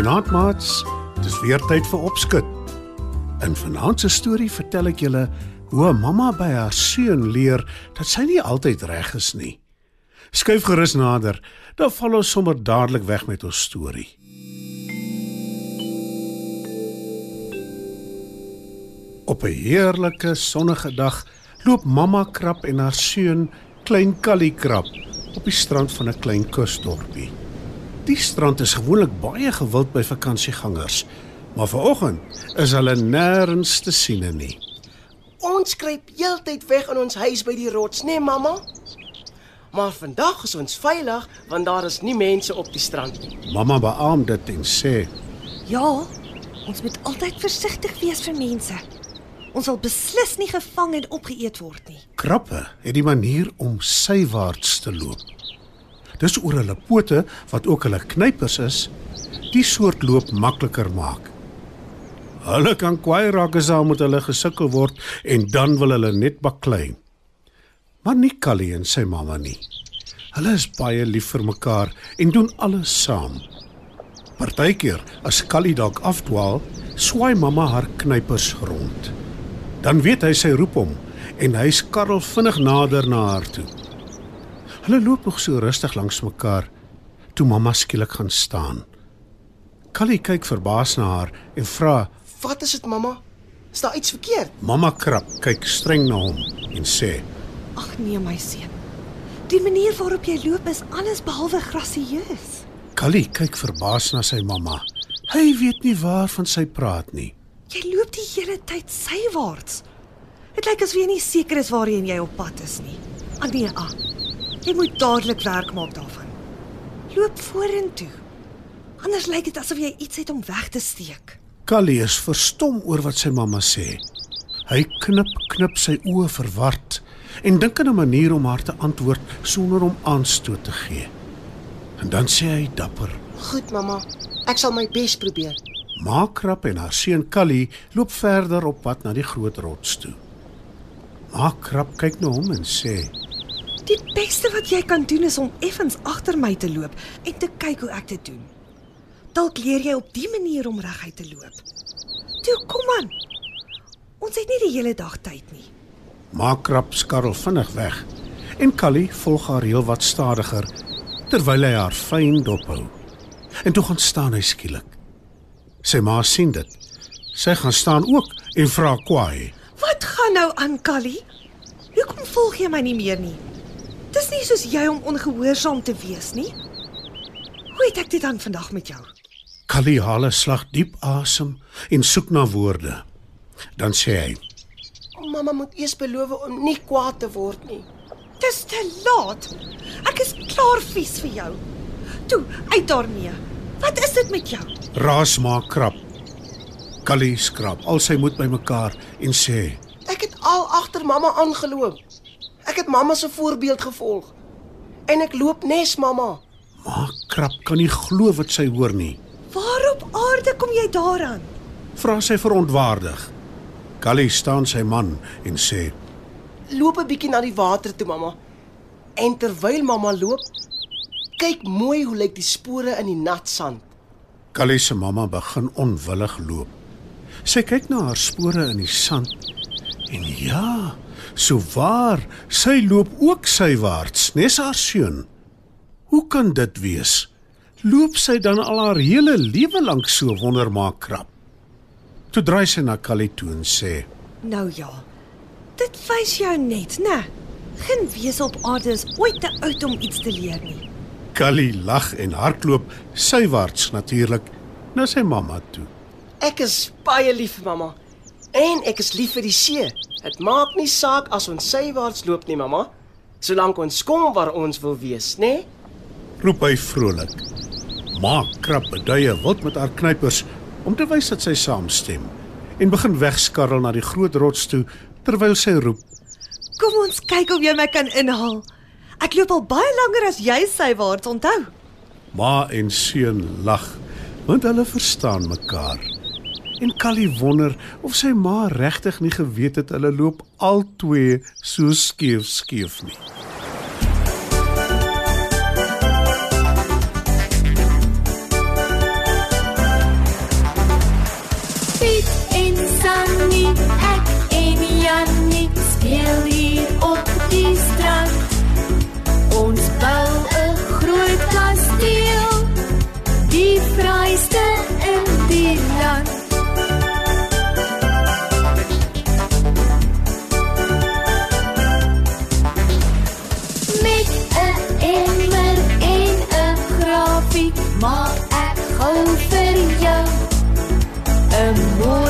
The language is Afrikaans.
Goeienaand maats. Dis weer tyd vir opskud. In vanaand se storie vertel ek julle hoe 'n mamma by haar seun leer dat sy nie altyd reg is nie. Skuif gerus nader, dan val ons sommer dadelik weg met ons storie. Op 'n heerlike sonnige dag loop mamma krap en haar seun, klein Callie krap, op die strand van 'n klein kusdorpie. Die strand is gewoonlik baie gewild by vakansiegangers, maar vanoggend is hulle nêrens te sien nie. Ons kruip heeltyd weg in ons huis by die rots, né, nee, mamma? Maar vandag is ons veilig want daar is nie mense op die strand nie. Mamma beamoed dit en sê: Ja, ons moet altyd versigtig wees vir mense. Ons sal beslis nie gevang en opgeëet word nie. "Krappe het die manier om sywaarts te loop. Dis oor hulle pote wat ook hulle knypers is, die soort loop makliker maak. Hulle kan kwaai raak as hulle met hulle gesukkel word en dan wil hulle net baklei. Maar nie Callie en sy mamma nie. Hulle is baie lief vir mekaar en doen alles saam. Partykeer as Callie dalk afdwaal, swaai mamma haar knypers rond. Dan weet hy sy roep hom en hy skarrel vinnig nader na haar toe. Hulle loop nog so rustig langs mekaar toe mamma skielik gaan staan. Callie kyk verbaas na haar en vra: Wat is dit, mamma? Is daar iets verkeerd? Mamma krap kyk streng na hom en sê: Ag nee, my seun. Die manier waarop jy loop is alles behalwe grasieus. Callie kyk verbaas na sy mamma. Hy weet nie waarvan sy praat nie. Jy loop die hele tyd sywaarts. Dit lyk asof jy nie seker is waarheen jy op pad is nie. Ah nee, ah. Jy moet dadelik werk maak daarvan. Loop vorentoe. Anders lyk dit asof jy iets het om weg te steek. Callie is verstom oor wat sy mamma sê. Hy knip knip sy oë verward en dink aan 'n manier om haar te antwoord sonder om aanstoot te gee. En dan sê hy dapper: Goed, mamma. Ek sal my bes probeer. Maakrap en haar seun Callie loop verder op pad na die groot rots toe. Maakrap kyk na hom en sê: Die beste wat jy kan doen is om effens agter my te loop en te kyk hoe ek dit doen. Dalk leer jy op die manier om reguit te loop. Toe kom aan. Ons het nie die hele dag tyd nie. Maakrap skarrel vinnig weg en Callie volg haar heel wat stadiger terwyl hy haar fyn dophou. En toe gaan staan hy skielik. Sy ma sien dit. Sy gaan staan ook en vra kwaai: Wat gaan nou aan, Callie? Hoekom volg jy my nie meer nie? Dis nie soos jy om ongehoorsaam te wees nie. Hoe het ek dit dan vandag met jou? Callie haal 'n slag diep asem en soek na woorde. Dan sê hy: Mamma moet eers beloof om nie kwaad te word nie. Dis te laat. Ek is klaar vies vir jou. Toe, uit daarmee. Wat is dit met jou? "Raas maak krap." Callie skrap al sy moed bymekaar en sê: Ek het al agter mamma aangeloop. Ek het mamma se voorbeeld gevolg. En ek loop nes mamma. "Maak krap kan nie glo wat sy hoor nie." Waar op aarde kom jy daaraan? Vra sy verontwaardig. Callie staan sy man en sê: Loop 'n bietjie na die water toe, mamma. En terwyl mamma loop, kyk mooi hoe lyk die spore in die nat sand. Callie se mamma begin onwillig loop. Sy kyk na haar spore in die sand en ja, so waar, sy loop ook sywaarts, nes haar seun. Hoe kan dit wees? Loop sy dan al haar hele lewe lank so wondermaak krap? Toe draai sy na Callie toe en sê: Nou ja. Dit wys jou net, né? Geen wese op aarde is ooit te oud om iets te leer nie. Callie lag en hardloop sywaarts natuurlik na sy mamma toe. Ek is baie lief vir mamma. En ek is lief vir die see. Dit maak nie saak as ons sywaarts loop nie, mamma. Solank ons kom waar ons wil wees, né? Nee? roep hy vrolik. Maak krap beduie wild met haar knypers om te wys dat sy saamstem en begin wegskarrel na die groot rots toe terwyl sy roep: Kom ons kyk of jy my kan inhaal. Ek loop al baie langer as jy sywaarts, onthou. Ma en seun lag want hulle verstaan mekaar. En Callie wonder of sy ma regtig nie geweet het hulle loop al twee so skeef skeef nie. Piet en Sunny, ek en Jannie speel hier op die strand. 'n